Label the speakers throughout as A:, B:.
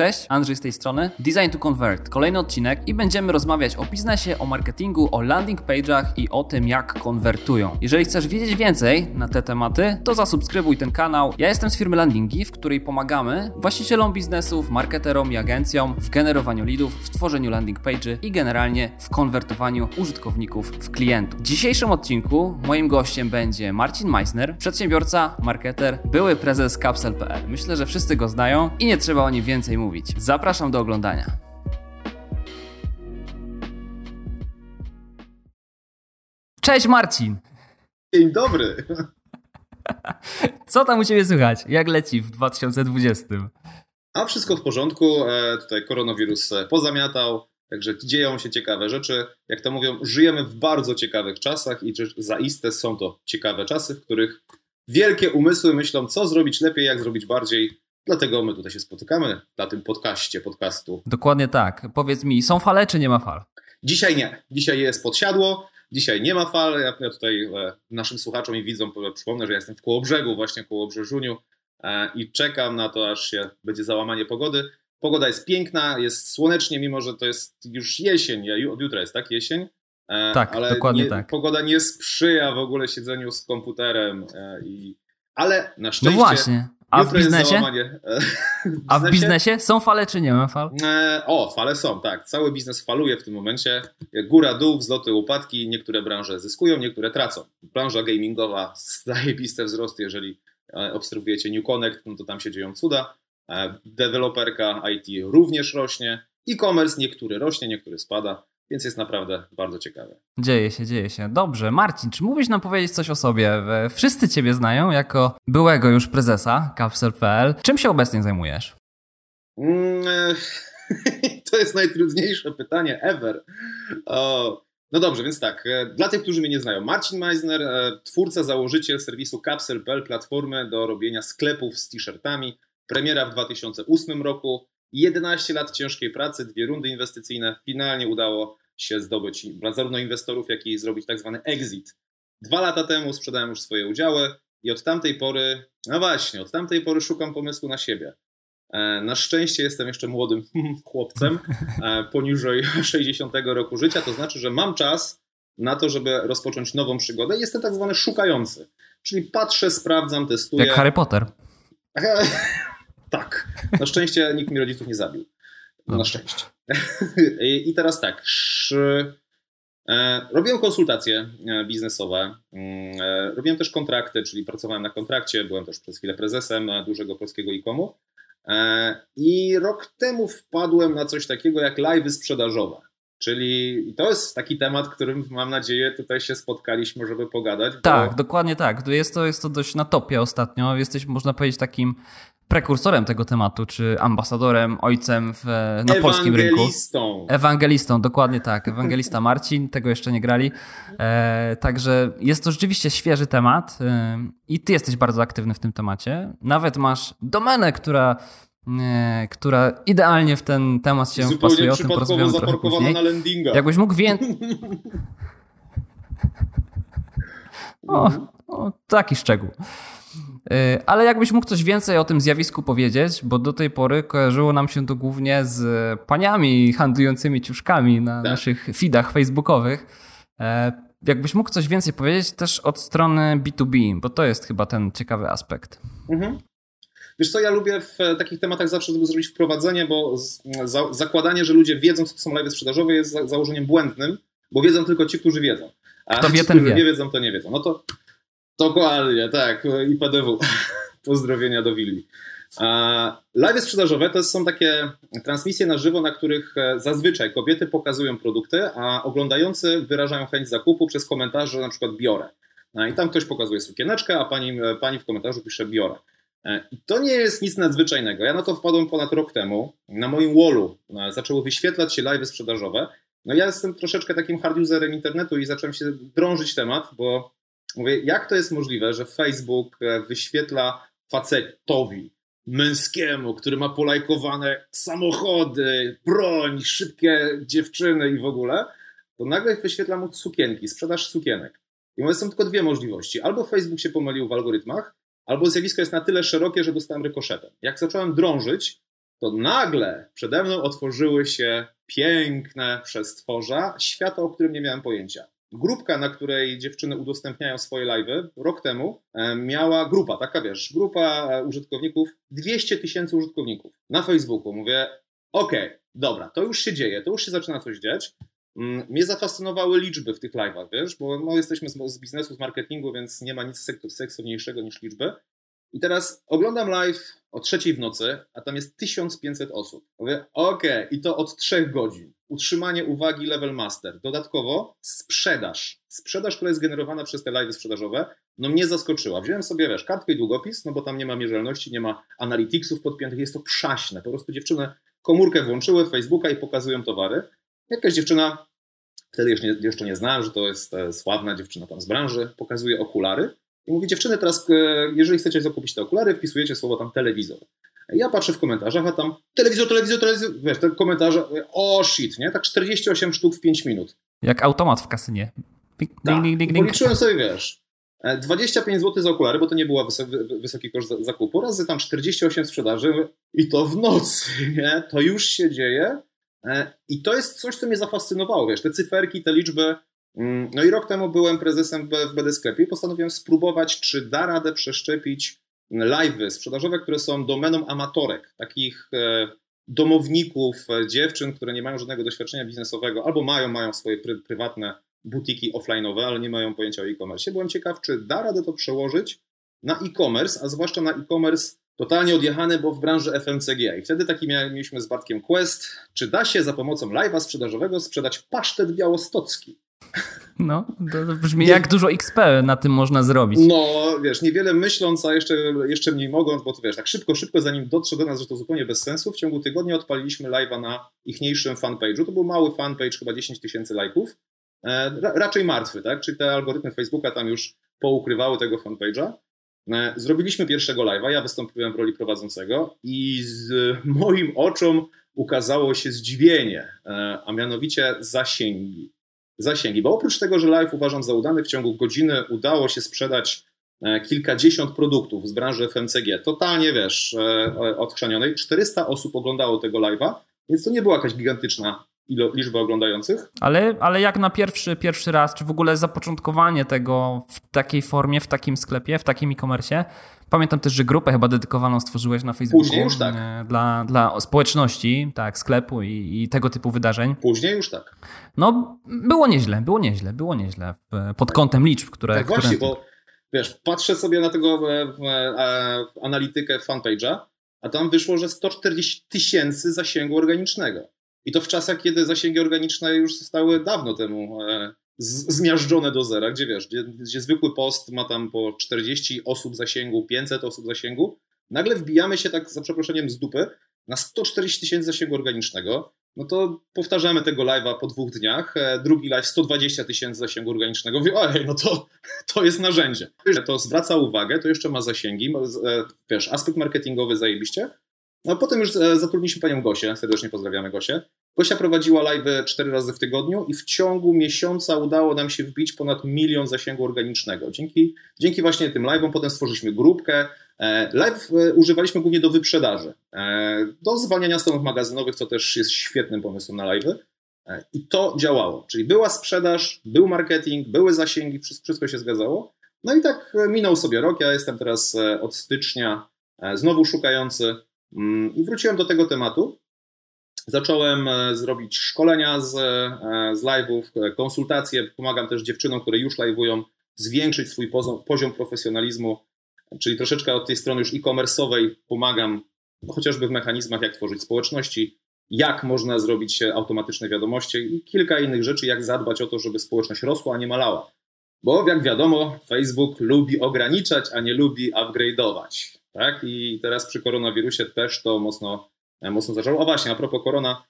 A: Cześć, Andrzej z tej strony. Design to Convert, kolejny odcinek i będziemy rozmawiać o biznesie, o marketingu, o landing page'ach i o tym, jak konwertują. Jeżeli chcesz wiedzieć więcej na te tematy, to zasubskrybuj ten kanał. Ja jestem z firmy Landingi, w której pomagamy właścicielom biznesów, marketerom i agencjom w generowaniu leadów, w tworzeniu landing page'y i generalnie w konwertowaniu użytkowników w klientów. W dzisiejszym odcinku moim gościem będzie Marcin Meissner, przedsiębiorca, marketer, były prezes Capsel.pl. Myślę, że wszyscy go znają i nie trzeba o nim więcej mówić. Zapraszam do oglądania. Cześć Marcin!
B: Dzień dobry!
A: Co tam u Ciebie słychać? Jak leci w 2020?
B: A wszystko w porządku. E, tutaj koronawirus e, pozamiatał, także dzieją się ciekawe rzeczy. Jak to mówią, żyjemy w bardzo ciekawych czasach i zaiste są to ciekawe czasy, w których wielkie umysły myślą, co zrobić lepiej, jak zrobić bardziej. Dlatego my tutaj się spotykamy na tym podcaście, podcastu.
A: Dokładnie tak. Powiedz mi, są fale czy nie ma fal?
B: Dzisiaj nie. Dzisiaj jest podsiadło, dzisiaj nie ma fal. Ja, tutaj e, naszym słuchaczom i widzom przypomnę, że jestem w Kołobrzegu, właśnie Kołobrzeżuniu e, i czekam na to, aż się będzie załamanie pogody. Pogoda jest piękna, jest słonecznie, mimo że to jest już jesień. Od jutra jest, tak? Jesień.
A: E, tak, ale dokładnie
B: nie,
A: tak.
B: Pogoda nie sprzyja w ogóle siedzeniu z komputerem. I, ale na szczęście.
A: No właśnie. A w biznesie? w A w biznesie są fale czy nie ma fal?
B: E, o, fale są, tak. Cały biznes faluje w tym momencie. Góra, dół, wzloty, upadki. Niektóre branże zyskują, niektóre tracą. Branża gamingowa zajebiste wzrost, jeżeli e, obserwujecie New Connect, no to tam się dzieją cuda. E, deweloperka IT również rośnie. E-commerce niektóry rośnie, niektóry spada. Więc jest naprawdę bardzo ciekawe.
A: Dzieje się, dzieje się. Dobrze, Marcin, czy mógłbyś nam powiedzieć coś o sobie? Wszyscy Ciebie znają jako byłego już prezesa Capsel.pl. Czym się obecnie zajmujesz?
B: Mm, to jest najtrudniejsze pytanie ever. O, no dobrze, więc tak. E, dla tych, którzy mnie nie znają, Marcin Meisner, e, twórca, założyciel serwisu Capsel.pl, platformy do robienia sklepów z t-shirtami. Premiera w 2008 roku. 11 lat ciężkiej pracy, dwie rundy inwestycyjne. Finalnie udało się zdobyć zarówno inwestorów, jak i zrobić tak zwany exit. Dwa lata temu sprzedałem już swoje udziały i od tamtej pory, no właśnie, od tamtej pory szukam pomysłu na siebie. E, na szczęście jestem jeszcze młodym chłopcem, e, poniżej 60 roku życia, to znaczy, że mam czas na to, żeby rozpocząć nową przygodę. Jestem tak zwany szukający, czyli patrzę, sprawdzam, testuję.
A: Jak Harry Potter.
B: tak. Na szczęście nikt mi rodziców nie zabił. Na szczęście. I teraz tak. E, robiłem konsultacje e, biznesowe, mm, e, robiłem też kontrakty, czyli pracowałem na kontrakcie, byłem też przez chwilę prezesem dużego polskiego e-comu. I rok temu wpadłem na coś takiego jak live sprzedażowe. Czyli to jest taki temat, którym mam nadzieję tutaj się spotkaliśmy, żeby pogadać.
A: Tak, bo... dokładnie tak. Jest to, jest to dość na topie ostatnio. Jesteś, można powiedzieć, takim prekursorem tego tematu, czy ambasadorem, ojcem w, na polskim rynku.
B: Ewangelistą.
A: Ewangelistą, dokładnie tak. Ewangelista Marcin, tego jeszcze nie grali. E, także jest to rzeczywiście świeży temat e, i ty jesteś bardzo aktywny w tym temacie. Nawet masz domenę, która e, która idealnie w ten temat się
B: Zupełnie
A: wpasuje.
B: O tym porozmawiamy trochę później. na landinga.
A: Jakbyś mógł więcej... o, o, taki szczegół. Y, ale jakbyś mógł coś więcej o tym zjawisku powiedzieć, bo do tej pory kojarzyło nam się to głównie z paniami handlującymi ciuszkami na tak. naszych feedach facebookowych. E, jakbyś mógł coś więcej powiedzieć też od strony B2B, bo to jest chyba ten ciekawy aspekt. Mhm.
B: Wiesz co, ja lubię w takich tematach zawsze zrobić wprowadzenie, bo zakładanie, że ludzie wiedzą, co to są live sprzedażowe jest założeniem błędnym, bo wiedzą tylko ci, którzy wiedzą.
A: A Kto
B: ci,
A: wie,
B: którzy
A: wie.
B: nie wiedzą, to nie wiedzą. No to Dokładnie, tak. I PDW. Pozdrowienia do Willi. Live sprzedażowe to są takie transmisje na żywo, na których e, zazwyczaj kobiety pokazują produkty, a oglądający wyrażają chęć zakupu przez komentarze, na przykład biorę. I tam ktoś pokazuje sukieneczkę, a pani, e, pani w komentarzu pisze biorę. E, I to nie jest nic nadzwyczajnego. Ja na to wpadłem ponad rok temu. Na moim wallu zaczęły wyświetlać się live sprzedażowe. No ja jestem troszeczkę takim hard userem internetu i zacząłem się drążyć temat, bo Mówię, jak to jest możliwe, że Facebook e, wyświetla facetowi, męskiemu, który ma polajkowane samochody, broń, szybkie dziewczyny i w ogóle, to nagle wyświetla mu sukienki, sprzedaż sukienek. I mówię, są tylko dwie możliwości. Albo Facebook się pomylił w algorytmach, albo zjawisko jest na tyle szerokie, że dostałem rykoszetem. Jak zacząłem drążyć, to nagle przede mną otworzyły się piękne przestworza świata, o którym nie miałem pojęcia. Grupka, na której dziewczyny udostępniają swoje live'y, rok temu e, miała grupa, taka wiesz, grupa e, użytkowników, 200 tysięcy użytkowników na Facebooku. Mówię, okej, okay, dobra, to już się dzieje, to już się zaczyna coś dziać. Mm, mnie zafascynowały liczby w tych live'ach, wiesz, bo no, jesteśmy z, z biznesu, z marketingu, więc nie ma nic seksowniejszego niż liczby. I teraz oglądam live o trzeciej w nocy, a tam jest 1500 osób. Mówię, okej, okay, i to od trzech godzin. Utrzymanie uwagi level master. Dodatkowo sprzedaż. Sprzedaż, która jest generowana przez te live sprzedażowe, no mnie zaskoczyła. Wziąłem sobie, wiesz, kartkę i długopis, no bo tam nie ma mierzelności, nie ma analyticsów podpiętych, jest to przaśne. Po prostu dziewczyny komórkę włączyły, Facebooka i pokazują towary. Jakaś dziewczyna, wtedy jeszcze nie, jeszcze nie znałem, że to jest e, sławna dziewczyna tam z branży, pokazuje okulary i mówi, dziewczyny, teraz e, jeżeli chcecie zakupić te okulary, wpisujecie słowo tam telewizor. Ja patrzę w komentarzach, a tam telewizor, telewizor, telewizor, wiesz, te komentarze, o shit, nie? Tak 48 sztuk w 5 minut.
A: Jak automat w kasynie.
B: Ding, tak. ding, ding, Policzyłem sobie, wiesz, 25 e, zł za okulary, bo to nie był wysoki, wysoki koszt zakupu, razy tam 48 sprzedaży i to w nocy, nie? To już się dzieje i to jest coś, co mnie zafascynowało, wiesz, te cyferki, te liczby, Mm, no i rok temu byłem prezesem w BD Sklepie i postanowiłem spróbować, czy da radę przeszczepić live'y sprzedażowe, które są domeną amatorek, takich e, domowników, e, dziewczyn, które nie mają żadnego doświadczenia biznesowego albo mają, mają swoje prywatne butiki offline'owe, ale nie mają pojęcia o e-commerce. Byłem ciekaw, czy da radę to przełożyć na e-commerce, a zwłaszcza na e-commerce totalnie odjechany, bo w branży FMCG. I wtedy taki mieliśmy z Bartkiem quest, czy da się za pomocą live'a sprzedażowego sprzedać pasztet białostocki.
A: No, to brzmi jak dużo XP na tym można zrobić.
B: No, wiesz, niewiele myśląc, a jeszcze, jeszcze mniej mogąc, bo to wiesz, tak szybko, szybko, zanim dotrze do nas, że to zupełnie bez sensu, w ciągu tygodnia odpaliliśmy live'a na ichniejszym fanpage'u. To był mały fanpage, chyba 10 tysięcy lajków. E, raczej martwy, tak? Czyli te algorytmy Facebooka tam już poukrywały tego fanpage'a. E, zrobiliśmy pierwszego live'a, ja wystąpiłem w roli prowadzącego i z moim oczom ukazało się zdziwienie, e, a mianowicie zasięgi zasięgi. Bo oprócz tego, że live uważam za udany, w ciągu godziny udało się sprzedać e, kilkadziesiąt produktów z branży FMCG, totalnie wiesz, odchrzanionej. 400 osób oglądało tego live'a, więc to nie była jakaś gigantyczna liczba oglądających.
A: Ale, ale jak na pierwszy, pierwszy raz, czy w ogóle zapoczątkowanie tego w takiej formie, w takim sklepie, w takim e-commerce, Pamiętam też, że grupę chyba dedykowaną stworzyłeś na Facebooku.
B: Później już tak.
A: E, dla, dla społeczności, tak, sklepu i, i tego typu wydarzeń.
B: Później już tak.
A: No, było nieźle, było nieźle, było nieźle pod kątem liczb, które...
B: Tak
A: które...
B: właśnie, bo wiesz, patrzę sobie na tego e, e, analitykę fanpage'a, a tam wyszło, że 140 tysięcy zasięgu organicznego. I to w czasach, kiedy zasięgi organiczne już zostały dawno temu zmiażdżone do zera, gdzie wiesz, gdzie, gdzie zwykły post ma tam po 40 osób zasięgu, 500 osób zasięgu, nagle wbijamy się tak za przeproszeniem z dupy na 140 tysięcy zasięgu organicznego, no to powtarzamy tego live'a po dwóch dniach, e, drugi live 120 tysięcy zasięgu organicznego, mówię, ojej, no to, to jest narzędzie. To zwraca uwagę, to jeszcze ma zasięgi, e, wiesz, aspekt marketingowy zajebiście, no potem już e, zatrudniliśmy panią Gosię, serdecznie pozdrawiamy Gosię, Gosia prowadziła live cztery razy w tygodniu i w ciągu miesiąca udało nam się wbić ponad milion zasięgu organicznego. Dzięki, dzięki właśnie tym live'om potem stworzyliśmy grupkę. E, live e, używaliśmy głównie do wyprzedaży, do zwalniania stronów magazynowych, co też jest świetnym pomysłem na live'y. I to działało, czyli była sprzedaż, był marketing, były zasięgi, wszystko się zgadzało. No i tak minął sobie rok, ja jestem teraz od stycznia znowu szukający i wróciłem do tego tematu. Zacząłem e, zrobić szkolenia z, e, z live'ów, e, konsultacje. Pomagam też dziewczynom, które już live'ują, zwiększyć swój poziom, poziom profesjonalizmu, czyli troszeczkę od tej strony już e-commerce'owej pomagam no, chociażby w mechanizmach, jak tworzyć społeczności, jak można zrobić automatyczne wiadomości i kilka innych rzeczy, jak zadbać o to, żeby społeczność rosła, a nie malała. Bo jak wiadomo, Facebook lubi ograniczać, a nie lubi upgrade'ować. Tak? I teraz przy koronawirusie też to mocno E, mocno zaczęło. A właśnie, a propos korona,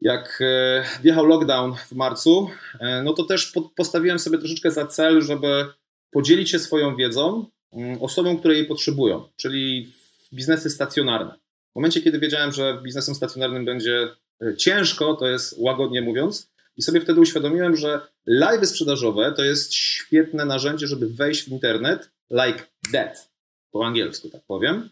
B: jak e, wjechał lockdown w marcu, e, no to też postawiłem sobie troszeczkę za cel, żeby podzielić się swoją wiedzą mm, osobom, które jej potrzebują, czyli biznesy stacjonarne. W momencie, kiedy wiedziałem, że biznesem stacjonarnym będzie ciężko, to jest łagodnie mówiąc, i sobie wtedy uświadomiłem, że live sprzedażowe to jest świetne narzędzie, żeby wejść w internet like that, po angielsku tak powiem,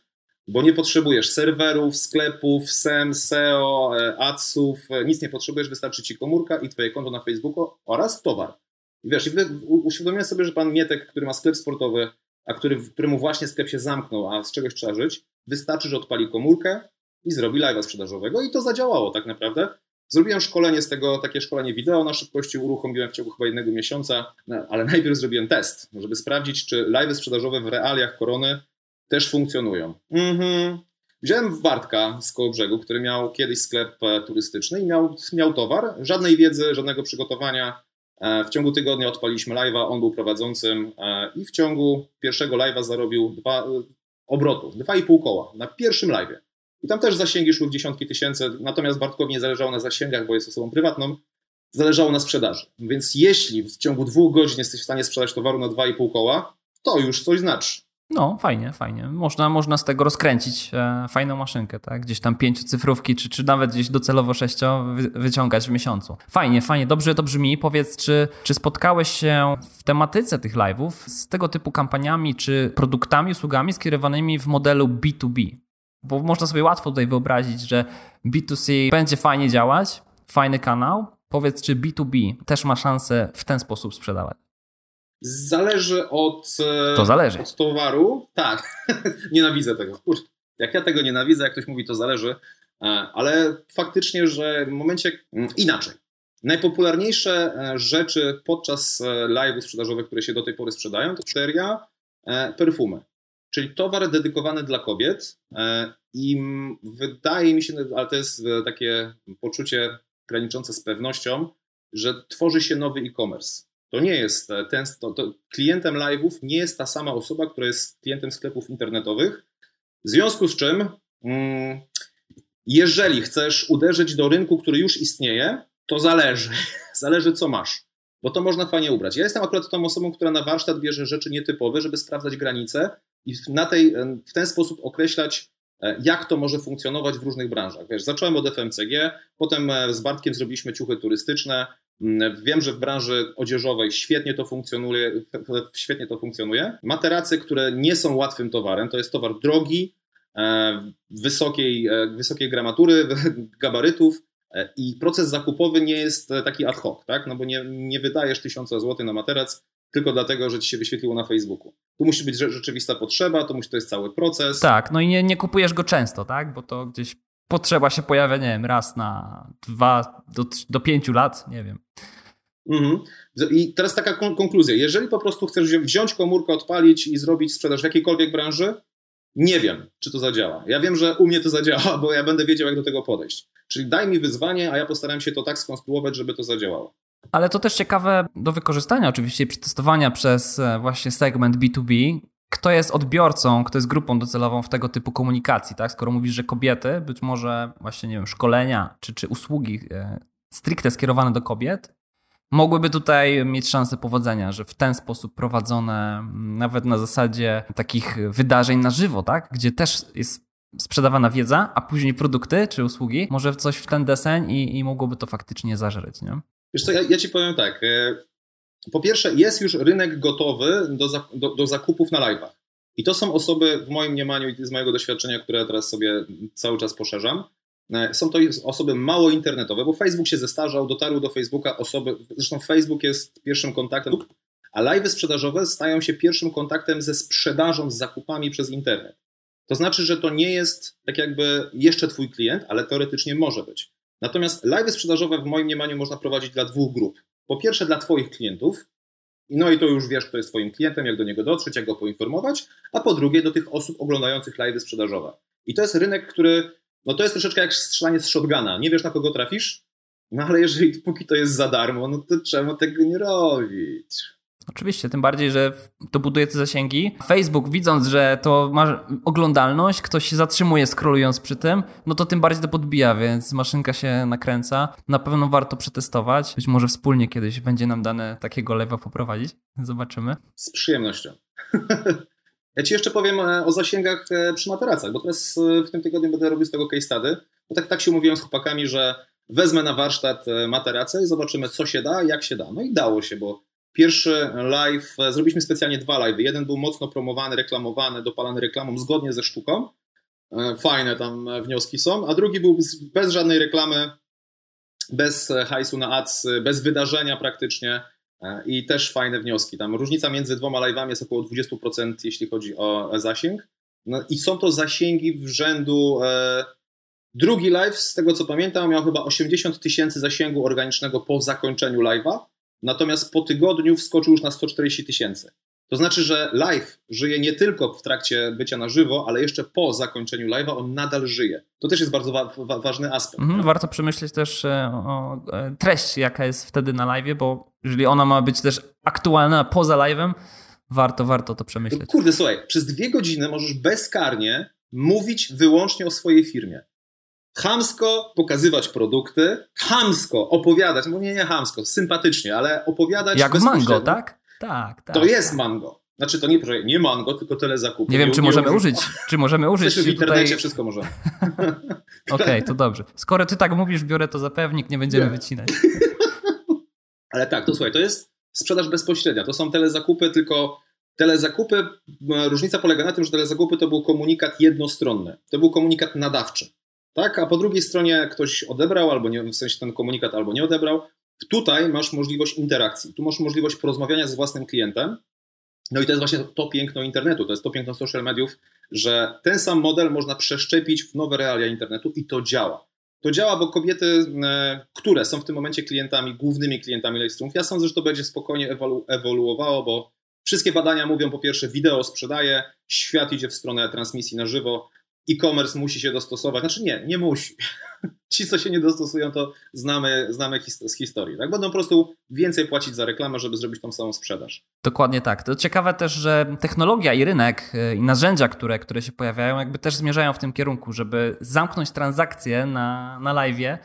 B: bo nie potrzebujesz serwerów, sklepów, SEM, SEO, e, adsów, e, nic nie potrzebujesz, wystarczy ci komórka i twoje konto na Facebooku oraz towar. I wiesz, i uświadomiłem sobie, że pan Mietek, który ma sklep sportowy, a który, któremu właśnie sklep się zamknął, a z czegoś trzeba żyć, wystarczy, że odpali komórkę i zrobi live'a sprzedażowego i to zadziałało tak naprawdę. Zrobiłem szkolenie z tego, takie szkolenie wideo na szybkości, uruchomiłem w ciągu chyba jednego miesiąca, ale najpierw zrobiłem test, żeby sprawdzić, czy live'y sprzedażowe w realiach korony też funkcjonują. Mhm. Wziąłem Bartka z koło brzegu, który miał kiedyś sklep e, turystyczny i miał, miał towar, żadnej wiedzy, żadnego przygotowania. E, w ciągu tygodnia odpaliśmy live'a, on był prowadzącym e, i w ciągu pierwszego live'a zarobił dwa obrotów, dwa i pół koła na pierwszym live'ie. I tam też zasięgi szły w dziesiątki tysięcy, natomiast Bartkowi nie zależało na zasięgach, bo jest osobą prywatną, zależało na sprzedaży. Więc jeśli w ciągu dwóch godzin jesteś w stanie sprzedać towaru na dwa i pół koła, to już coś znaczy.
A: No, fajnie, fajnie. Można, można z tego rozkręcić e, fajną maszynkę, tak? Gdzieś tam pięciocyfrówki, czy, czy nawet gdzieś docelowo sześcio wy, wyciągać w miesiącu. Fajnie, fajnie, dobrze to brzmi. Powiedz, czy, czy spotkałeś się w tematyce tych live'ów z tego typu kampaniami, czy produktami, usługami skierowanymi w modelu B2B? Bo można sobie łatwo tutaj wyobrazić, że B2C będzie fajnie działać, fajny kanał. Powiedz, czy B2B też ma szansę w ten sposób sprzedawać?
B: Zależy od,
A: e, to zależy.
B: od towaru. Tak, nienawidzę tego. jak ja tego nienawidzę, jak ktoś mówi, to zależy. E, ale faktycznie, że w momencie mm, inaczej. Najpopularniejsze e, rzeczy podczas live'ów sprzedażowych, które się do tej pory sprzedają, to seria perfumy, czyli towar dedykowany dla kobiet. I wydaje mi się, ale to jest takie poczucie graniczące z pewnością, że tworzy się nowy e-commerce. To nie jest e, ten, to, to klientem live'ów nie jest ta sama osoba, która jest klientem sklepów internetowych. W związku z czym, mm, jeżeli chcesz uderzyć do rynku, który już istnieje, to zależy. zależy, co masz. Bo to można fajnie ubrać. Ja jestem akurat tą osobą, która na warsztat bierze rzeczy nietypowe, żeby sprawdzać granice i na tej, w ten sposób określać, e, jak to może funkcjonować w różnych branżach. Wiesz, zacząłem od FMCG, potem e, z Bartkiem zrobiliśmy ciuchy turystyczne, Mm, wiem, że w branży odzieżowej świetnie to funkcjonuje, świetnie to funkcjonuje. Które nie są łatwym towarem, to jest towar drogi, e, wysokiej, wysokiej gramatury, gabarytów i proces zakupowy nie jest taki ad hoc, tak? No bo nie, nie wydajesz tysiąca złotych na materac tylko dlatego, że ci się wyświetliło na Facebooku. Tu musi być rzeczywista potrzeba, to, musi, to jest cały proces.
A: Tak, no i nie, nie kupujesz go często, tak? Bo to gdzieś potrzeba się pojawia, nie wiem, raz na dwa do, do pięciu lat, nie wiem.
B: Mhm. I teraz taka konkluzja. Jeżeli po prostu chcesz wziąć komórkę, odpalić i zrobić sprzedaż w jakiejkolwiek branży, nie wiem, czy to zadziała. Ja wiem, że u mnie to zadziała, bo ja będę wiedział, jak do tego podejść. Czyli daj mi wyzwanie, a ja postaram się to tak skonstruować, żeby to zadziałało.
A: Ale to też ciekawe do wykorzystania oczywiście przetestowania przez e, właśnie segment B2B, kto jest odbiorcą, kto jest grupą docelową w tego typu komunikacji, tak? Skoro mówisz, że kobiety, być może właśnie, nie wiem, szkolenia czy, czy usługi e, stricte skierowane do kobiet, mogłyby tutaj mieć szansę powodzenia, że w ten sposób prowadzone, nawet na zasadzie takich wydarzeń na żywo, tak? Gdzie też jest sprzedawana wiedza, a później produkty czy usługi, może coś w ten deseń i, i mogłoby to faktycznie zażreć, nie?
B: Wiesz co, ja, ja ci powiem tak, e, po pierwsze, jest już rynek gotowy do, do, do zakupów na live'ach. I to są osoby, w moim mniemaniu i z mojego doświadczenia, które teraz sobie cały czas poszerzam, e, są to osoby mało internetowe, bo Facebook się zestarzał, dotarły do Facebooka osoby, zresztą Facebook jest pierwszym kontaktem, a live'y sprzedażowe stają się pierwszym kontaktem ze sprzedażą, z zakupami przez internet. To znaczy, że to nie jest tak jakby jeszcze twój klient, ale teoretycznie może być. Natomiast live'y sprzedażowe w moim mniemaniu można prowadzić dla dwóch grup. Po pierwsze dla Twoich klientów, no i to już wiesz, kto jest Twoim klientem, jak do niego dotrzeć, jak go poinformować, a po drugie do tych osób oglądających live sprzedażowe. I to jest rynek, który, no to jest troszeczkę jak strzelanie z shotguna. Nie wiesz, na kogo trafisz, no ale jeżeli póki to jest za darmo, no to czemu tego nie robić?
A: Oczywiście, tym bardziej, że to buduje te zasięgi. Facebook, widząc, że to ma oglądalność, ktoś się zatrzymuje scrollując przy tym, no to tym bardziej to podbija, więc maszynka się nakręca. Na pewno warto przetestować. Być może wspólnie kiedyś będzie nam dane takiego lewa poprowadzić. Zobaczymy.
B: Z przyjemnością. ja Ci jeszcze powiem e, o zasięgach e, przy materacach, bo teraz e, w tym tygodniu będę robił z tego case study. Bo tak, tak się mówiłem z chłopakami, że wezmę na warsztat materacę i zobaczymy, co się da, jak się da. No i dało się, bo Pierwszy live, e, zrobiliśmy specjalnie dwa live. Jeden był mocno promowany, reklamowany, dopalany reklamą zgodnie ze sztuką, fajne tam wnioski są, a drugi był bez żadnej reklamy, bez hajsu na ads, bez wydarzenia praktycznie i też fajne wnioski. Tam różnica między dwoma live'ami jest około 20%, jeśli chodzi o zasięg. No i są to zasięgi w rzędu. E, drugi live, z tego co pamiętam, miał chyba 80 tysięcy zasięgu organicznego po zakończeniu live'a, natomiast po tygodniu wskoczył już na 140 tysięcy. To znaczy, że live żyje nie tylko w trakcie bycia na żywo, ale jeszcze po zakończeniu live'a on nadal żyje. To też jest bardzo wa wa ważny aspekt.
A: Mhm, warto przemyśleć też e, o e, treść, jaka jest wtedy na live, bo jeżeli ona ma być też aktualna poza live'em, warto, warto to przemyśleć.
B: Kurde, słuchaj, przez dwie godziny możesz bezkarnie mówić wyłącznie o swojej firmie. Chamsko pokazywać produkty, chamsko opowiadać, no nie, nie chamsko, sympatycznie, ale opowiadać
A: Jak mango, tak? Tak, tak.
B: To jest mango. Znaczy to nie, nie mango, tylko tyle zakupów.
A: Nie wiem, czy możemy użyć, czy możemy użyć.
B: w internecie tutaj... wszystko może.
A: Okej, okay, to dobrze. Skoro ty tak mówisz, biorę to za pewnik, nie będziemy nie. wycinać.
B: Ale tak, to słuchaj, to jest sprzedaż bezpośrednia. To są telezakupy, tylko telezakupy, różnica polega na tym, że telezakupy to był komunikat jednostronny. To był komunikat nadawczy. Tak? A po drugiej stronie ktoś odebrał, albo nie, w sensie ten komunikat albo nie odebrał. Tutaj masz możliwość interakcji, tu masz możliwość porozmawiania z własnym klientem. No i to jest właśnie to piękno internetu, to jest to piękno social mediów, że ten sam model można przeszczepić w nowe realia internetu i to działa. To działa, bo kobiety, e, które są w tym momencie klientami, głównymi klientami Livestreamów, ja sądzę, że to będzie spokojnie ewolu ewoluowało, bo wszystkie badania mówią po pierwsze, wideo sprzedaje, świat idzie w stronę transmisji na żywo, e-commerce musi się dostosować. Znaczy nie, nie musi. Ci, co się nie dostosują, to znamy, znamy z historii. Tak? Będą po prostu więcej płacić za reklamę, żeby zrobić tą samą sprzedaż.
A: Dokładnie tak. To ciekawe też, że technologia i rynek y, i narzędzia, które, które się pojawiają, jakby też zmierzają w tym kierunku, żeby zamknąć transakcje na, na live.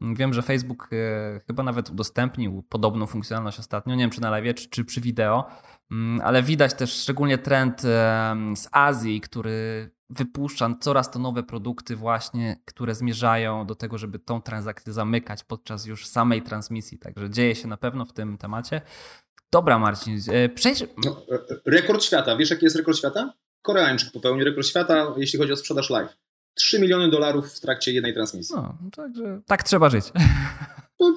A: Wiem, że Facebook y, chyba nawet udostępnił podobną funkcjonalność ostatnio, nie wiem czy na live, czy, czy przy wideo, mm, ale widać też szczególnie trend z Azji, który wypuszcza coraz to nowe produkty właśnie, które zmierzają do tego, żeby tą transakcję zamykać podczas już samej transmisji. Także dzieje się na pewno w tym temacie. Dobra, Marcin, e, przejdź... No,
B: e, rekord świata. Wiesz, jaki jest rekord świata? Koreańczyk popełnił rekord świata, jeśli chodzi o sprzedaż live. 3 miliony dolarów w trakcie jednej transmisji.
A: No, także tak trzeba żyć.
B: No,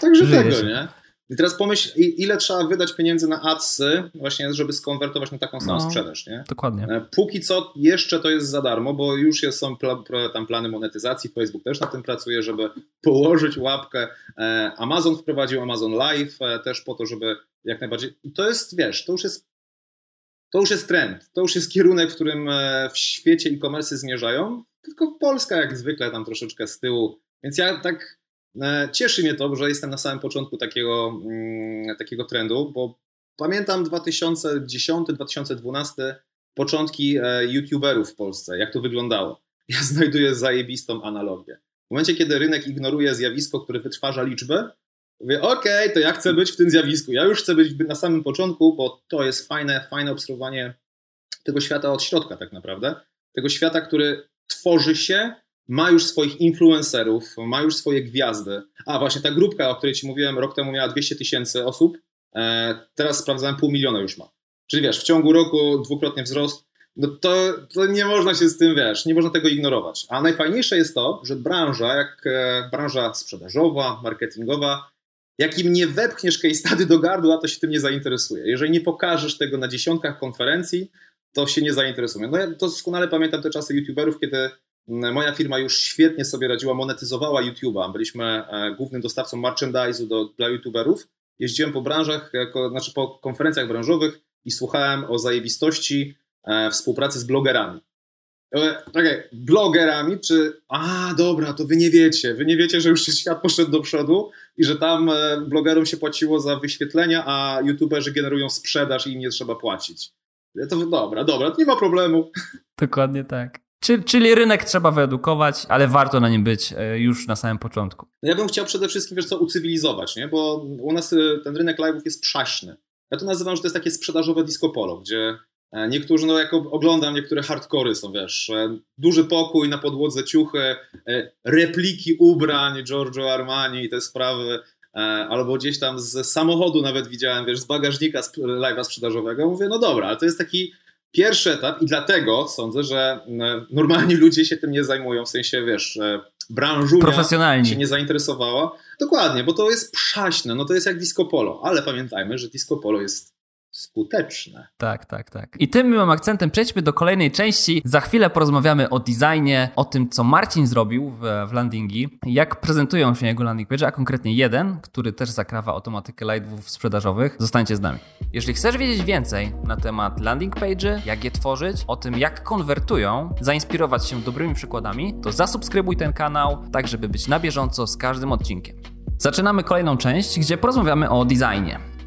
B: także tego, nie? I teraz pomyśl, ile trzeba wydać pieniędzy na adsy, właśnie, żeby skonwertować na taką samą no, sprzedaż, nie?
A: Dokładnie. E,
B: póki co jeszcze to jest za darmo, bo już jest, są pla, tam plany monetyzacji, Facebook też na tym pracuje, żeby położyć łapkę. E, Amazon wprowadził Amazon Live e, też po to, żeby jak najbardziej... I to jest, wiesz, to już jest to już jest trend, to już jest kierunek, w którym w świecie e-commerce zmierzają, tylko Polska jak zwykle tam troszeczkę z tyłu. Więc ja tak cieszy mnie to, że jestem na samym początku takiego, mm, takiego trendu, bo pamiętam 2010-2012 początki e, youtuberów w Polsce, jak to wyglądało. Ja znajduję zajebistą analogię. W momencie, kiedy rynek ignoruje zjawisko, które wytwarza liczby, mówię, okej, okay, to ja chcę być w tym zjawisku. Ja już chcę być na samym początku, bo to jest fajne, fajne obserwowanie tego świata od środka tak naprawdę. Tego świata, który tworzy się ma już swoich influencerów, ma już swoje gwiazdy. A właśnie ta grupka, o której ci mówiłem, rok temu miała 200 tysięcy osób, e, teraz sprawdzałem, pół miliona już ma. Czyli wiesz, w ciągu roku dwukrotnie wzrost, no to, to nie można się z tym, wiesz, nie można tego ignorować. A najfajniejsze jest to, że branża, jak e, branża sprzedażowa, marketingowa, jak im nie wepchniesz case study do gardła, to się tym nie zainteresuje. Jeżeli nie pokażesz tego na dziesiątkach konferencji, to się nie zainteresuje. No ja doskonale pamiętam te czasy youtuberów, kiedy Moja firma już świetnie sobie radziła, monetyzowała YouTube'a. Byliśmy e, głównym dostawcą merchandise'u do, dla YouTuberów. Jeździłem po branżach, jako, znaczy po konferencjach branżowych i słuchałem o zajebistości e, współpracy z blogerami. E, okay, blogerami, czy a dobra, to wy nie wiecie, wy nie wiecie, że już świat poszedł do przodu i że tam e, blogerom się płaciło za wyświetlenia, a youtuberzy generują sprzedaż i im nie trzeba płacić. To dobra, dobra, to nie ma problemu.
A: Dokładnie tak. Czyli, czyli rynek trzeba wyedukować, ale warto na nim być e, już na samym początku.
B: Ja bym chciał przede wszystkim, wiesz co, ucywilizować, nie? bo u nas e, ten rynek live'ów jest przaśny. Ja to nazywam, że to jest takie sprzedażowe disco polo, gdzie e, niektórzy, no jak oglądam, niektóre hardkory są, wiesz, duży pokój, na podłodze ciuchy, repliki ubrań Giorgio Armani i te sprawy, albo gdzieś tam z samochodu nawet widziałem, wiesz, z bagażnika live'a sprzedażowego. Mówię, no dobra, ale to jest taki pierwszy etap i dlatego sądzę, że normalni ludzie się tym nie zajmują, w sensie, wiesz, branżunia się nie zainteresowała. Dokładnie, bo to jest przaśne, no to jest jak disco polo, ale pamiętajmy, że disco polo jest skuteczne.
A: Tak, tak, tak. I tym miłym akcentem przejdźmy do kolejnej części. Za chwilę porozmawiamy o designie, o tym, co Marcin zrobił w, w landingi, jak prezentują się jego landing page, a konkretnie jeden, który też zakrawa automatykę live'ów sprzedażowych. Zostańcie z nami. Jeżeli chcesz wiedzieć więcej na temat landing page, jak je tworzyć, o tym, jak konwertują, zainspirować się dobrymi przykładami, to zasubskrybuj ten kanał, tak żeby być na bieżąco z każdym odcinkiem. Zaczynamy kolejną część, gdzie porozmawiamy o designie.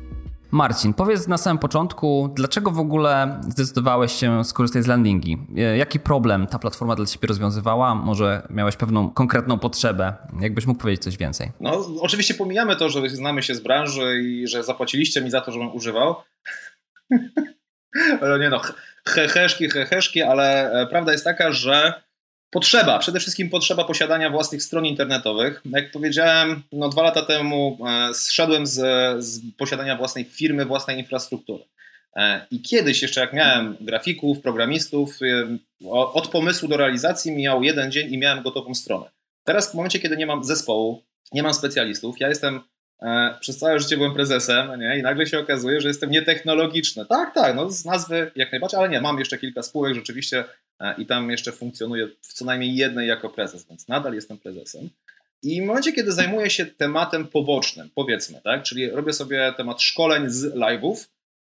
A: Marcin, powiedz na samym początku, dlaczego w ogóle zdecydowałeś się skorzystać z landingi? E, jaki problem ta platforma dla Ciebie rozwiązywała? Może miałeś pewną konkretną potrzebę? Jakbyś mógł powiedzieć coś więcej?
B: No, oczywiście pomijamy to, że znamy się z branży i że zapłaciliście mi za to, żebym używał. ale nie no, heheszki, heheszki, ale e, prawda jest taka, że Potrzeba, przede wszystkim potrzeba posiadania własnych stron internetowych. Jak powiedziałem, no dwa lata temu e, zszedłem z, z posiadania własnej firmy, własnej infrastruktury. E, I kiedyś, jeszcze jak miałem grafików, programistów, e, od pomysłu do realizacji mijał jeden dzień i miałem gotową stronę. Teraz w momencie, kiedy nie mam zespołu, nie mam specjalistów, ja jestem przez całe życie byłem prezesem nie? i nagle się okazuje, że jestem nietechnologiczny. Tak, tak, no z nazwy jak najbardziej, ale nie, mam jeszcze kilka spółek, rzeczywiście E, i tam jeszcze funkcjonuję w co najmniej jednej jako prezes, więc nadal jestem prezesem. I w momencie, kiedy zajmuję się tematem pobocznym, powiedzmy, tak, czyli robię sobie temat szkoleń z live'ów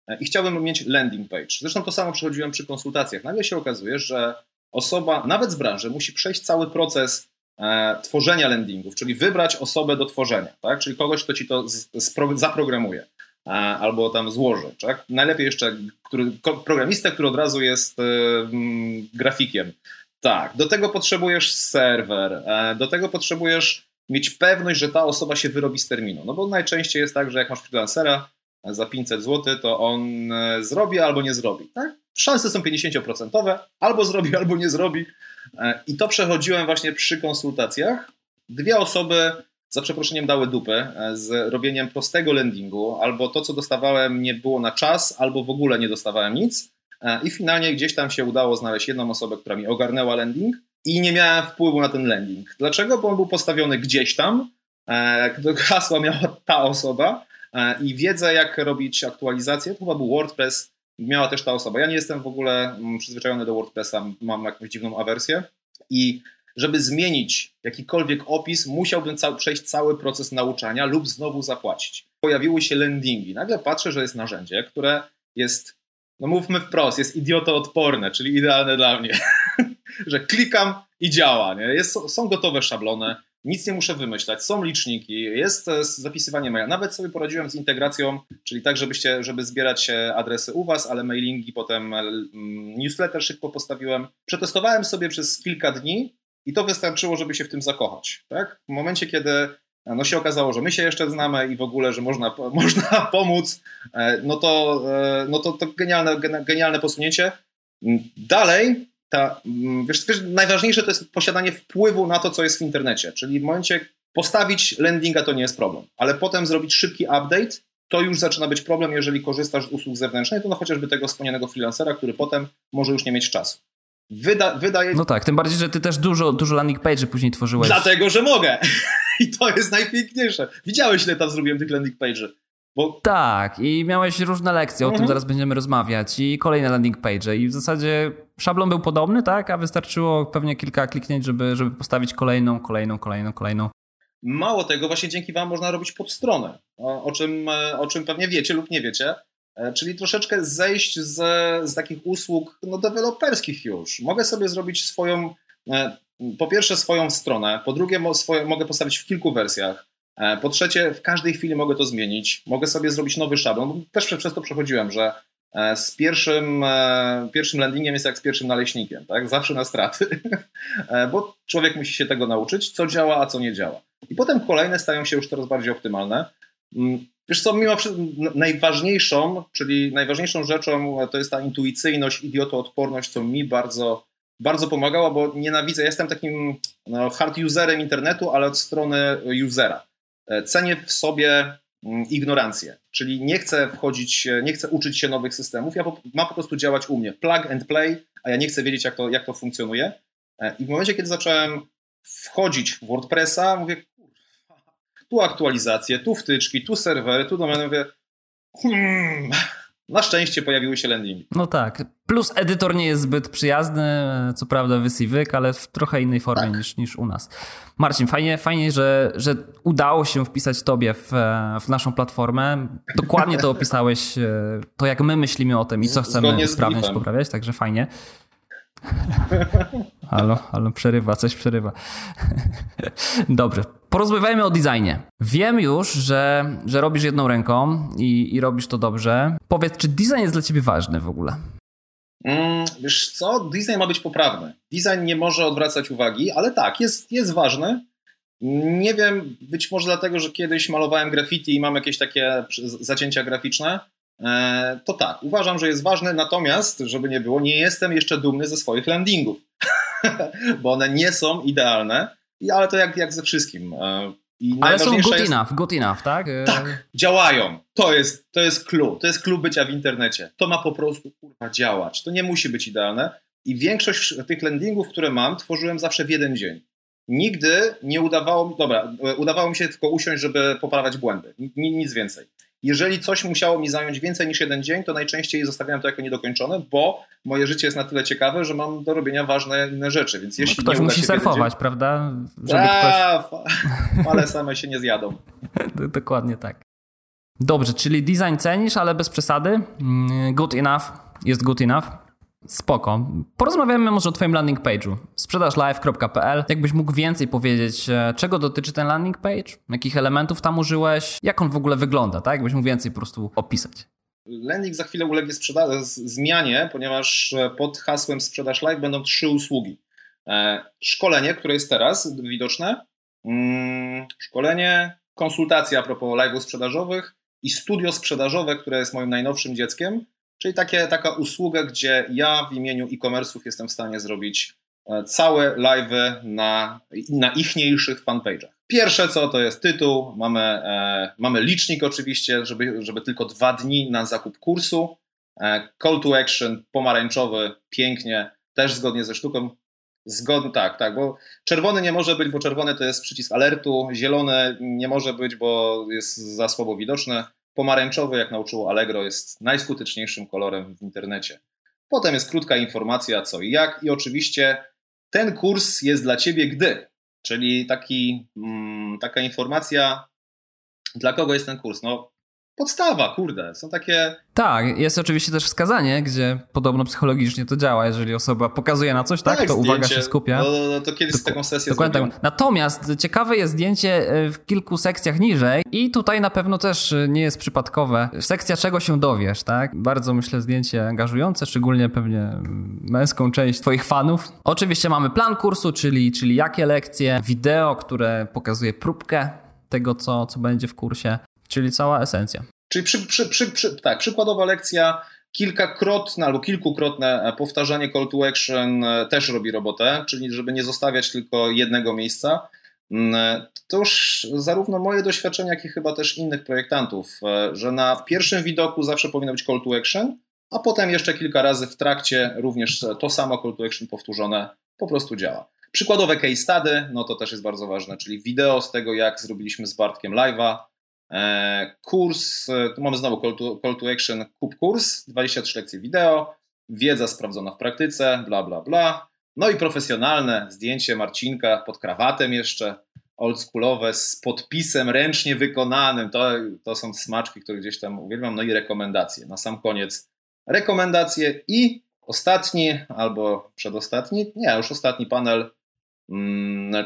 B: e, i chciałbym mieć landing page. Zresztą to samo przechodziłem przy konsultacjach. Nagle się okazuje, że osoba, nawet z branży, musi przejść cały proces e, tworzenia landingów, czyli wybrać osobę do tworzenia, tak, czyli kogoś, kto ci to zaprogramuje albo tam złoży. Tak? Najlepiej jeszcze który, programistę, który od razu jest y, grafikiem. Tak, do tego potrzebujesz serwer, e, do tego potrzebujesz mieć pewność, że ta osoba się wyrobi z terminu. No bo najczęściej jest tak, że jak masz freelancera e, za 500 zł, to on e, zrobi albo nie zrobi. Tak? Szanse są 50%, albo zrobi, albo nie zrobi. I to przechodziłem właśnie przy konsultacjach. Dwie osoby za przeproszeniem dały dupy e, z robieniem prostego landingu, albo to, co dostawałem, nie było na czas, albo w ogóle nie dostawałem nic. E, I finalnie gdzieś tam się udało znaleźć jedną osobę, która mi ogarnęła landing i nie miałem wpływu na ten landing. Dlaczego? Bo on był postawiony gdzieś tam, e, hasła miała ta osoba i wiedzę, jak robić aktualizację, chyba był WordPress, miała też ta osoba. Ja nie jestem w ogóle mm, przyzwyczajony do WordPressa, mam jakąś dziwną awersję i żeby zmienić jakikolwiek opis, musiałbym ca przejść cały proces nauczania lub znowu zapłacić. Pojawiły się landingi. Nagle patrzę, że jest narzędzie, które jest, no mówmy wprost, jest idiotoodporne, czyli idealne dla mnie. że klikam i działa. Nie? Jest, są gotowe szablony, nic nie muszę wymyślać, są liczniki, jest e, zapisywanie maila. Nawet sobie poradziłem z integracją, czyli tak, żebyście, żeby zbierać adresy u Was, ale mailingi potem mm, newsletter szybko postawiłem. Przetestowałem sobie przez kilka dni i to wystarczyło, żeby się w tym zakochać. Tak? W momencie, kiedy no się okazało, że my się jeszcze znamy i w ogóle, że można, można pomóc, e, no to, e, no to, to genialne, genialne posunięcie. Dalej, ta, wiesz, wiesz, najważniejsze to jest posiadanie wpływu na to, co jest w internecie, czyli w momencie postawić landinga to nie jest problem, ale potem zrobić szybki update, to już zaczyna być problem, jeżeli korzystasz z usług zewnętrznych, to no chociażby tego wspomnianego freelancera, który potem może już nie mieć czasu. Wyda, wydaje...
A: No tak, tym bardziej, że ty też dużo, dużo landing page później tworzyłeś.
B: Dlatego, że mogę. I to jest najpiękniejsze. Widziałeś, ile tam zrobiłem tych landing page'y.
A: Bo... Tak, i miałeś różne lekcje, mhm. o tym mhm. zaraz będziemy rozmawiać, i kolejne landing page. I w zasadzie szablon był podobny, tak? A wystarczyło pewnie kilka kliknięć, żeby, żeby postawić kolejną, kolejną, kolejną, kolejną.
B: Mało tego, właśnie dzięki Wam można robić podstronę, o, o, czym, o czym pewnie wiecie lub nie wiecie. E, czyli troszeczkę zejść z, z takich usług no, deweloperskich już. Mogę sobie zrobić swoją, e, po pierwsze swoją stronę, po drugie swoje, mogę postawić w kilku wersjach, e, po trzecie w każdej chwili mogę to zmienić, mogę sobie zrobić nowy szablon. Też przez to przechodziłem, że z pierwszym, pierwszym landingiem jest jak z pierwszym naleśnikiem, tak? zawsze na straty, bo człowiek musi się tego nauczyć, co działa, a co nie działa. I potem kolejne stają się już coraz bardziej optymalne. Mm, Wiesz co, mimo wszystko najważniejszą, czyli najważniejszą rzeczą to jest ta intuicyjność, idiotoodporność, co mi bardzo, bardzo pomagała, bo nienawidzę, jestem takim no, hard userem internetu, ale od strony usera. E, cenię w sobie mm, ignorancję, czyli nie chcę wchodzić, nie chcę uczyć się nowych systemów, ja po, ma po prostu działać u mnie, plug and play, a ja nie chcę wiedzieć, jak to, jak to funkcjonuje. E, I w momencie, kiedy zacząłem wchodzić w WordPressa, mówię, tu aktualizacje, tu wtyczki, tu serwery, tu domeny, mówię, hmm, na szczęście pojawiły się landingi.
A: No tak. Plus edytor nie jest zbyt przyjazny, co prawda wysywyk, ale w trochę innej formie tak. niż, niż u nas. Marcin, fajnie, fajnie że, że udało się wpisać tobie w, w naszą platformę. Dokładnie to opisałeś, e, to jak my myślimy o tym i co chcemy sprawniać, poprawiać, także fajnie. Halo, halo, przerywa, coś przerywa. Dobrze, porozmawiajmy o designie. Wiem już, że, że robisz jedną ręką i, i robisz to dobrze. Powiedz, czy design jest dla ciebie ważny w ogóle?
B: Mm, wiesz co, design ma być poprawny. Design nie może odwracać uwagi, ale tak, jest, jest ważny. Nie wiem, być może dlatego, że kiedyś malowałem graffiti i mam jakieś takie zacięcia graficzne, E, to tak, uważam, że jest ważne, natomiast, żeby nie było, nie jestem jeszcze dumny ze swoich landingów, bo one nie są idealne, ale to jak, jak ze wszystkim.
A: E, I ale są good jest... enough, good enough, tak?
B: E, tak, działają. To jest, to jest clue, to jest clue bycia w internecie. To ma po prostu kurwa działać. To nie musi być idealne. I większość tych landingów, które mam, tworzyłem zawsze w jeden dzień. Nigdy nie udawało mi, dobra, udawało mi się tylko usiąść, żeby poprawiać błędy. Nic więcej. Jeżeli coś musiało mi zająć więcej niż jeden dzień, to najczęściej zostawiam to jako niedokończone, bo moje życie jest na tyle ciekawe, że mam do robienia ważne inne rzeczy. Więc jeśli
A: no, ktoś
B: nie
A: musi surfować, dzień... prawda?
B: Żeby A, ktoś... ale same się nie zjadą.
A: Dokładnie tak. Dobrze, czyli design cenisz, ale bez przesady. Mm, good enough jest good enough. Spoko. Porozmawiamy może o Twoim landing page'u. Sprzedażlive.pl. Jakbyś mógł więcej powiedzieć, e, czego dotyczy ten landing page? Jakich elementów tam użyłeś? Jak on w ogóle wygląda, tak? Jakbyś mógł więcej po prostu opisać.
B: Landing za chwilę ulegnie zmianie, ponieważ e, pod hasłem Sprzedaż Live będą trzy usługi. E, szkolenie, które jest teraz widoczne, mm, szkolenie, konsultacja a propos live'ów sprzedażowych i studio sprzedażowe, które jest moim najnowszym dzieckiem, Czyli takie, taka usługa, gdzie ja w imieniu e-commerce'ów jestem w stanie zrobić e, całe live'y na, na ichniejszych fanpage'ach. Pierwsze co to jest tytuł, mamy, e, mamy licznik oczywiście, żeby, żeby tylko dwa dni na zakup kursu. E, call to action pomarańczowy, pięknie, też zgodnie ze sztuką. Zgodnie, tak, tak, bo czerwony nie może być, bo czerwony to jest przycisk alertu, zielony nie może być, bo jest za słabo widoczny. Pomarańczowy, jak nauczyło Allegro, jest najskuteczniejszym kolorem w internecie. Potem jest krótka informacja co i jak i oczywiście ten kurs jest dla Ciebie gdy, czyli taki, mm, taka informacja, dla kogo jest ten kurs. No, podstawa, kurde, są takie...
A: Tak, jest oczywiście też wskazanie, gdzie podobno psychologicznie to działa, jeżeli osoba pokazuje na coś, tak, tak to zdjęcie, uwaga się skupia.
B: No, no, no to kiedyś Dok taką sesję
A: Dokładnie tak. Natomiast ciekawe jest zdjęcie e, w kilku sekcjach niżej i tutaj na pewno też e, nie jest przypadkowe. Sekcja czego się dowiesz, tak? Bardzo myślę zdjęcie angażujące, szczególnie pewnie męską część twoich fanów. Oczywiście mamy plan kursu, czyli, czyli jakie lekcje, wideo, które pokazuje próbkę tego, co, co będzie w kursie. Czyli cała esencja.
B: Czyli przy, przy, przy, przy, tak, przykładowa lekcja, kilkakrotne albo kilkukrotne powtarzanie call to action e, też robi robotę, czyli żeby nie zostawiać tylko jednego miejsca. Mm, to już zarówno moje doświadczenia, jak i chyba też innych projektantów, e, że na pierwszym widoku zawsze powinno być call to action, a potem jeszcze kilka razy w trakcie również to samo call to action powtórzone po prostu działa. Przykładowe case study, no to też jest bardzo ważne, czyli wideo z tego, jak zrobiliśmy z Bartkiem live'a, E, kurs, e, tu mamy znowu call to, call to action, kup kurs, 23 lekcje wideo, wiedza sprawdzona w praktyce, bla, bla, bla. No i profesjonalne zdjęcie Marcinka pod krawatem jeszcze, oldschoolowe, z podpisem ręcznie wykonanym. To, to są smaczki, które gdzieś tam uwielbiam. No i rekomendacje. Na sam koniec rekomendacje i ostatni albo przedostatni, nie, już ostatni panel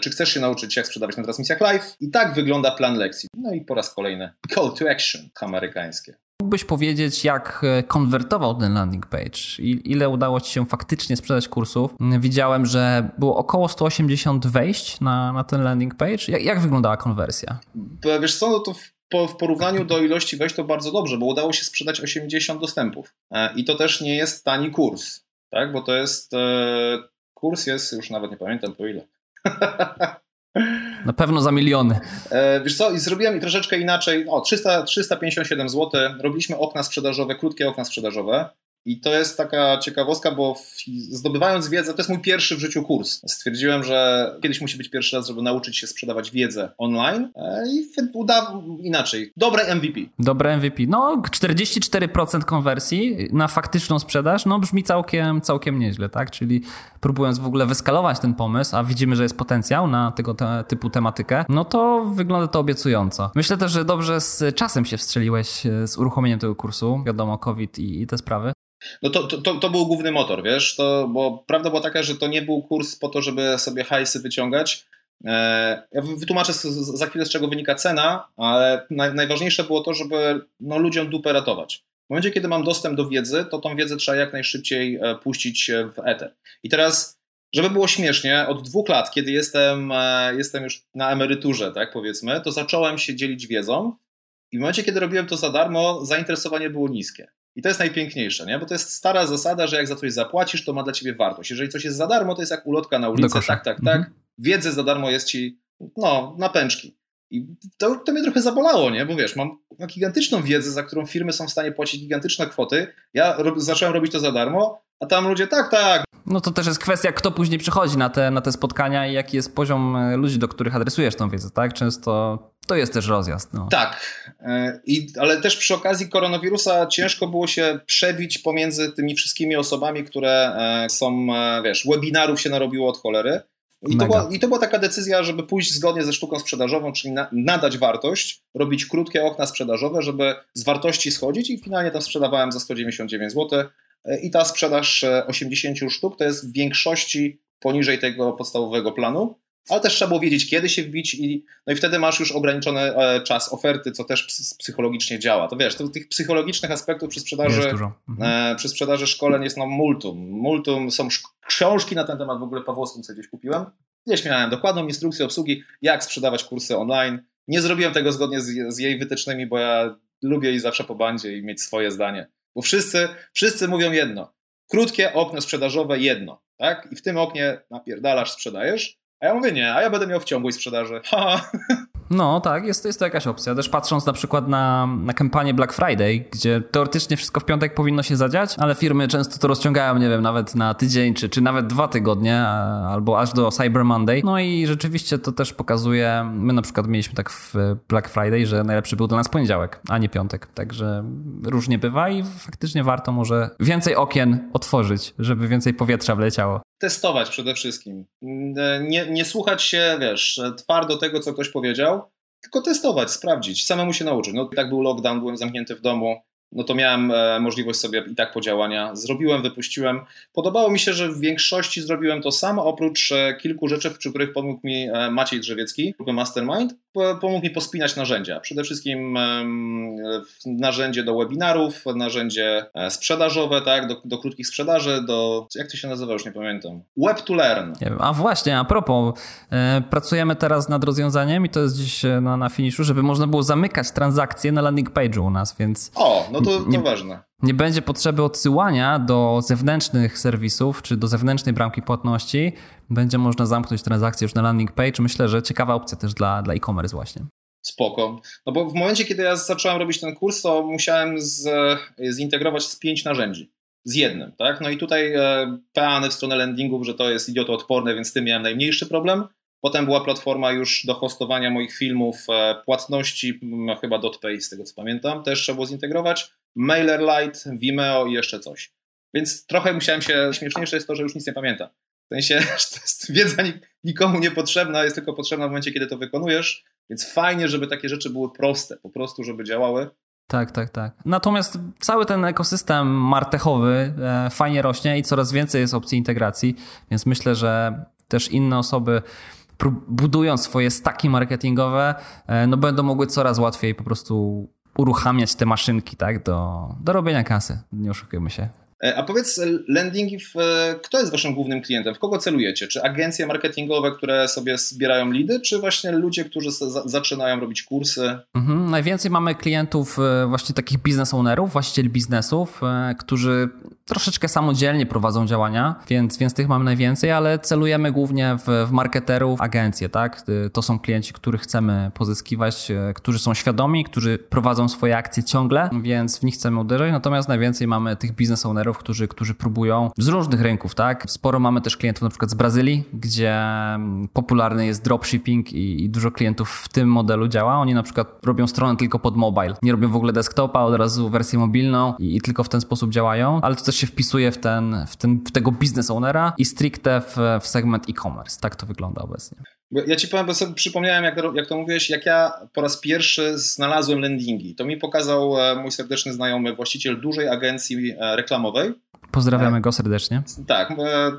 B: czy chcesz się nauczyć, jak sprzedawać na transmisjach live? I tak wygląda plan lekcji. No i po raz kolejny call to action amerykańskie.
A: Mógłbyś powiedzieć, jak e, konwertował ten landing page? Ile udało Ci się faktycznie sprzedać kursów? Widziałem, że było około 180 wejść na, na ten landing page. Jak, jak wyglądała konwersja?
B: Wiesz co, no to w, w porównaniu do ilości wejść to bardzo dobrze, bo udało się sprzedać 80 dostępów. E, I to też nie jest tani kurs, tak? bo to jest... E, kurs jest, już nawet nie pamiętam po ile.
A: Na pewno za miliony.
B: E, wiesz co, i zrobiłem troszeczkę inaczej. O, 300, 357 zł. Robiliśmy okna sprzedażowe, krótkie okna sprzedażowe. I to jest taka ciekawostka, bo zdobywając wiedzę, to jest mój pierwszy w życiu kurs. Stwierdziłem, że kiedyś musi być pierwszy raz, żeby nauczyć się sprzedawać wiedzę online e, i uda inaczej. Dobre MVP.
A: Dobre MVP. No, 44% konwersji na faktyczną sprzedaż, no brzmi całkiem, całkiem nieźle, tak? Czyli próbując w ogóle wyskalować ten pomysł, a widzimy, że jest potencjał na tego te, typu tematykę, no to wygląda to obiecująco. Myślę też, że dobrze z czasem się wstrzeliłeś e, z uruchomieniem tego kursu, wiadomo, COVID i, i te sprawy.
B: No to, to, to był główny motor, wiesz, to, bo prawda była taka, że to nie był kurs po to, żeby sobie hajsy wyciągać. E, ja wytłumaczę za chwilę, z czego wynika cena, ale naj, najważniejsze było to, żeby no, ludziom dupę ratować. W momencie, kiedy mam dostęp do wiedzy, to tą wiedzę trzeba jak najszybciej e, puścić w eter. I teraz, żeby było śmiesznie, od dwóch lat, kiedy jestem, e, jestem już na emeryturze, tak powiedzmy, to zacząłem się dzielić wiedzą i w momencie, kiedy robiłem to za darmo, zainteresowanie było niskie. I to jest najpiękniejsze, nie? bo to jest stara zasada, że jak za coś zapłacisz, to ma dla ciebie wartość. Jeżeli coś jest za darmo, to jest jak ulotka na ulicy, tak, tak, tak. Mhm. Wiedzę za darmo jest ci, no, na pęczki. I to, to mnie trochę zabolało, nie? Bo wiesz, mam, mam gigantyczną wiedzę, za którą firmy są w stanie płacić gigantyczne kwoty. Ja ro zacząłem robić to za darmo, a tam ludzie tak, tak.
A: No to też jest kwestia, kto później przychodzi na te, na te spotkania i jaki jest poziom e, ludzi, do których adresujesz tą wiedzę, tak? Często to jest też rozjazd. No.
B: Tak, e, I, ale też przy okazji koronawirusa ciężko było się przebić pomiędzy tymi wszystkimi osobami, które e, są, wiesz, webinarów się narobiło od cholery. I to, była, I to była taka decyzja, żeby pójść zgodnie ze sztuką sprzedażową, czyli na, nadać wartość, robić krótkie okna sprzedażowe, żeby z wartości schodzić i finalnie tam sprzedawałem za 199 zł. I ta sprzedaż 80 e, sztuk to jest w większości poniżej tego podstawowego planu, ale też trzeba było wiedzieć, kiedy się wbić i, no i wtedy masz już ograniczony e, czas oferty, co też psychologicznie działa. To wiesz, to tych psychologicznych aspektów przy sprzedaży, mhm. E, przy sprzedaży szkoleń jest no multum. Multum, są książki na ten temat, w ogóle Pawłowskim co gdzieś kupiłem. Gdzieś miałem dokładną instrukcję obsługi, jak sprzedawać kursy online. Nie zrobiłem tego zgodnie z, z jej wytycznymi, bo ja lubię i zawsze po bandzie i mieć swoje zdanie. Bo wszyscy, wszyscy mówią jedno. Krótkie okno sprzedażowe jedno, tak? I w tym oknie napierdalasz, sprzedajesz, a ja mówię nie, a ja będę miał w ciągłej sprzedaży. Ha.
A: No tak, jest, jest to jakaś opcja. Też patrząc na przykład na, na kampanię Black Friday, gdzie teoretycznie wszystko w piątek powinno się zadziać, ale firmy często to rozciągają, nie wiem, nawet na tydzień, czy, czy nawet dwa tygodnie, albo aż do Cyber Monday. No i rzeczywiście to też pokazuje, my na przykład mieliśmy tak w Black Friday, że najlepszy był dla nas poniedziałek, a nie piątek. Także różnie bywa i faktycznie warto może więcej okien otworzyć, żeby więcej powietrza wleciało
B: testować przede wszystkim. Nie, nie słuchać się, wiesz, twardo tego, co ktoś powiedział, tylko testować, sprawdzić, samemu się nauczyć. No tak był lockdown, byłem zamknięty w domu, no to miałem e, możliwość sobie i tak podziałania. Zrobiłem, wypuściłem. Podobało mi się, że w większości zrobiłem to sam, oprócz e, kilku rzeczy, przy których pomógł mi e, Maciej Drzewiecki, grupy Mastermind, pomógł mi pospinać narzędzia. Przede wszystkim narzędzie do webinarów, narzędzie sprzedażowe, tak, do, do krótkich sprzedaży, do, jak to się nazywa, już nie pamiętam. Web to learn.
A: A właśnie, a propos, pracujemy teraz nad rozwiązaniem i to jest dziś na, na finiszu, żeby można było zamykać transakcje na landing page'u u nas, więc...
B: O, no to, to nie, ważne.
A: Nie będzie potrzeby odsyłania do zewnętrznych serwisów czy do zewnętrznej bramki płatności. Będzie można zamknąć transakcję już na landing page. Myślę, że ciekawa opcja też dla, dla e-commerce właśnie.
B: Spoko. No bo w momencie, kiedy ja zacząłem robić ten kurs, to musiałem z, zintegrować z pięć narzędzi. Z jednym, tak? No i tutaj e, peany w stronę landingów, że to jest idiotoodporne, więc z tym miałem najmniejszy problem. Potem była platforma już do hostowania moich filmów, e, płatności, no chyba DotPay z tego co pamiętam, też trzeba było zintegrować. MailerLite, Vimeo i jeszcze coś. Więc trochę musiałem się, śmieszniejsze jest to, że już nic nie pamiętam. W sensie, że jest wiedza nikomu niepotrzebna, jest tylko potrzebna w momencie, kiedy to wykonujesz, więc fajnie, żeby takie rzeczy były proste, po prostu, żeby działały.
A: Tak, tak, tak. Natomiast cały ten ekosystem martechowy e, fajnie rośnie i coraz więcej jest opcji integracji, więc myślę, że też inne osoby budując swoje staki marketingowe, e, no będą mogły coraz łatwiej po prostu uruchamiać te maszynki, tak, do, do robienia kasy. Nie oszukujmy się.
B: E, a powiedz, landingi, w, kto jest waszym głównym klientem? W kogo celujecie? Czy agencje marketingowe, które sobie zbierają lidy, czy właśnie ludzie, którzy zaczynają robić kursy?
A: Mhm, najwięcej mamy klientów e, właśnie takich biznes ownerów, właścicieli biznesów, którzy troszeczkę samodzielnie prowadzą działania, więc, więc tych mamy najwięcej, ale celujemy głównie w, w marketerów, agencje, tak? To są klienci, których chcemy pozyskiwać, e, którzy są świadomi, którzy prowadzą swoje akcje ciągle, więc w nich chcemy uderzać, natomiast najwięcej mamy tych biznes ownerów, którzy, którzy próbują z różnych rynków, tak? Sporo mamy też klientów na przykład z Brazylii, gdzie popularny jest dropshipping i, i dużo klientów w tym modelu działa. Oni na przykład robią stronę tylko pod mobile, nie robią w ogóle desktopa, od razu wersję mobilną i, i tylko w ten sposób działają, ale to też się wpisuje w, ten, w, ten, w tego business ownera i stricte w, w segment e-commerce. Tak to wygląda obecnie.
B: Ja ci powiem, bo sobie przypomniałem, jak to, jak to mówiłeś, jak ja po raz pierwszy znalazłem landingi. To mi pokazał e, mój serdeczny znajomy, właściciel dużej agencji e, reklamowej.
A: Pozdrawiamy go serdecznie.
B: Tak,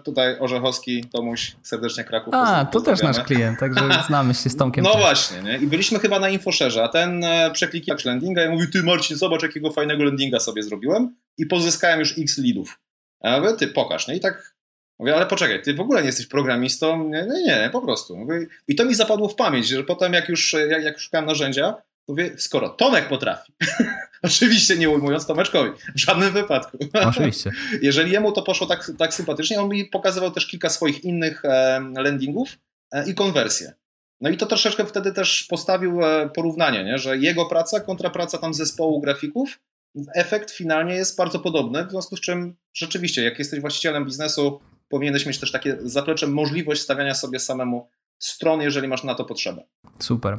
B: tutaj Orzechowski, Tomuś, serdecznie Kraków.
A: A, to też nasz klient, także znamy się z Tomkiem.
B: No też. właśnie, nie? i byliśmy chyba na Infoszerze, a ten e, przeklikiwał landinga i mówi, ty Marcin, zobacz jakiego fajnego landinga sobie zrobiłem i pozyskałem już x leadów. A ja mówię, ty pokaż, nie? I tak Mówię, ale poczekaj, ty w ogóle nie jesteś programistą? Nie, nie, nie po prostu. Mówię, I to mi zapadło w pamięć, że potem jak już, jak, jak szukałem narzędzia, mówię, skoro Tomek potrafi, oczywiście nie ujmując Tomeczkowi, w żadnym wypadku.
A: Oczywiście.
B: Jeżeli jemu to poszło tak, tak sympatycznie, on mi pokazywał też kilka swoich innych e, landingów e, i konwersję. No i to troszeczkę wtedy też postawił e, porównanie, nie? że jego praca kontra praca tam zespołu grafików, efekt finalnie jest bardzo podobny, w związku z czym rzeczywiście, jak jesteś właścicielem biznesu, powinieneś mieć też takie zaplecze, możliwość stawiania sobie samemu stron, jeżeli masz na to potrzebę.
A: Super.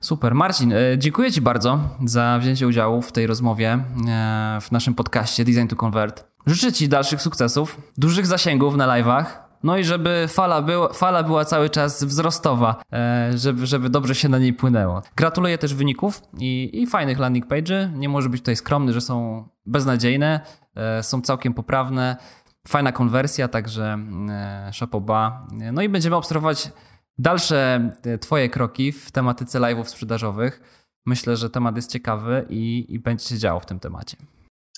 A: Super. Marcin, e, dziękuję Ci bardzo za wzięcie udziału w tej rozmowie e, w naszym podcaście Design to Convert. Życzę Ci dalszych sukcesów, dużych zasięgów na live'ach, no i żeby fala, był, fala była cały czas wzrostowa, e, żeby, żeby dobrze się na niej płynęło. Gratuluję też wyników i, i fajnych landing page'y. Nie może być tutaj skromny, że są beznadziejne, są całkiem poprawne. Fajna konwersja, także szapoba. No i będziemy obserwować dalsze e, Twoje kroki w tematyce live'ów sprzedażowych. Myślę, że temat jest ciekawy i, i będzie się działo w tym temacie.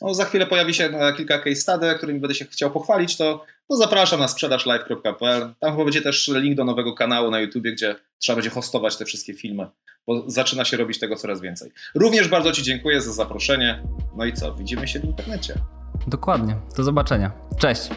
B: No, za chwilę pojawi się e, kilka case study, którymi będę się chciał pochwalić, to, to zapraszam na sprzedażlive.pl. Tam chyba będzie też link do nowego kanału na YouTube, gdzie trzeba będzie hostować te wszystkie filmy, bo zaczyna się robić tego coraz więcej. Również bardzo Ci dziękuję za zaproszenie. No i co, widzimy się w internecie.
A: Dokładnie. Do zobaczenia. Cześć.